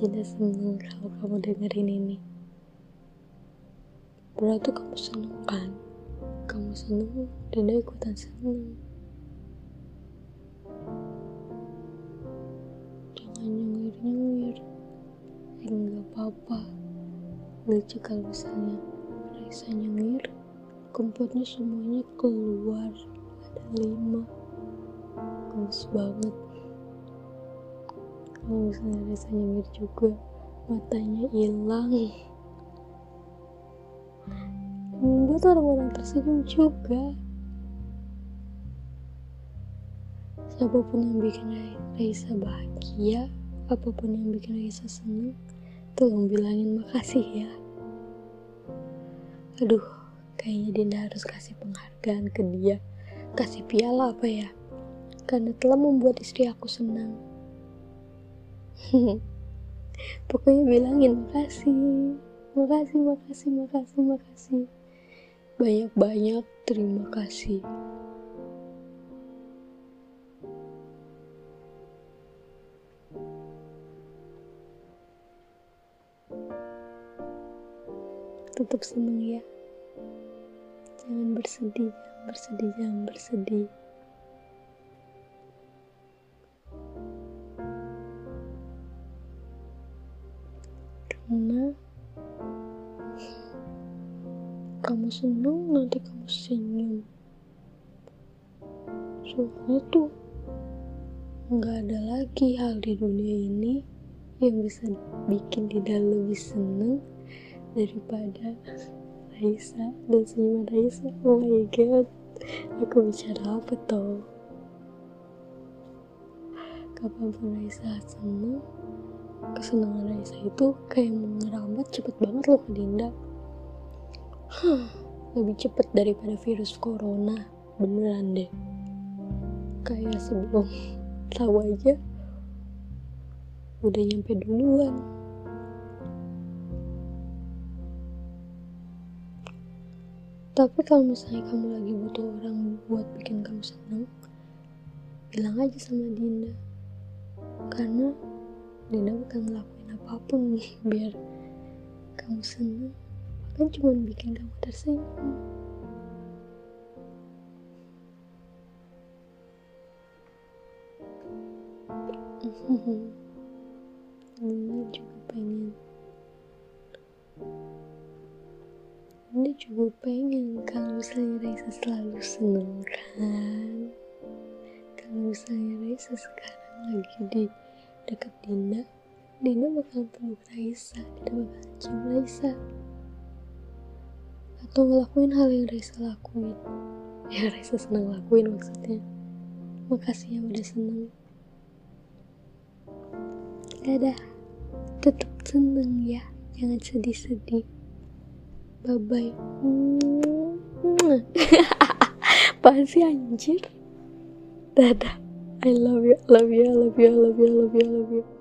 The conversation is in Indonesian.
Dinda seneng kalau kamu dengerin ini. Berarti kamu seneng kan? Kamu seneng, Dinda ikutan seneng. Jangan nyengir-nyengir. Eh, nggak apa-apa. Lucu kalau misalnya Raisa nyengir, kempotnya semuanya keluar. Ada lima. Gemes banget misalnya Reza nyengir juga. Matanya hilang. Membuat orang-orang tersenyum juga. Siapa pun yang bikin Raisa bahagia apa pun yang bikin Raisa senang tolong bilangin makasih ya. Aduh kayaknya Dinda harus kasih penghargaan ke dia. Kasih piala apa ya? Karena telah membuat istri aku senang pokoknya bilangin makasih. Makasih makasih makasih makasih. Banyak-banyak terima kasih. Tetap seneng ya. Jangan bersedih jangan bersedih jangan bersedih karena kamu seneng nanti kamu senyum. Soalnya tuh nggak ada lagi hal di dunia ini yang bisa bikin tidak lebih seneng daripada Raisa. Dan senyuman Raisa oh my god. Aku bicara apa toh? Kapan pun Raisa seneng kesenangan Raisa itu kayak ngerambat cepet banget loh ke Dinda. Huh, lebih cepet daripada virus corona. Beneran deh. Kayak sebelum tahu aja udah nyampe duluan. Tapi kalau misalnya kamu lagi butuh orang buat bikin kamu seneng bilang aja sama Dinda. Karena Dinda bukan ngelakuin apa pun biar kamu seneng. Bahkan cuma bikin kamu tersenyum. Dinda juga pengen. Dinda juga pengen kalau misalnya Raisa selalu seneng kan? Kalau misalnya Raisa sekarang lagi di dekat Dinda. Dinda bakal peluk Raisa Dinda bakal cium Raisa. Atau ngelakuin hal yang Raisa lakuin. Ya Raisa seneng lakuin maksudnya. Makasih ya udah seneng dadah. Tetap seneng ya. Jangan sedih-sedih. Bye bye sih anjir? Dadah I love you, I love you, I love you, I love you, I love you, I love you.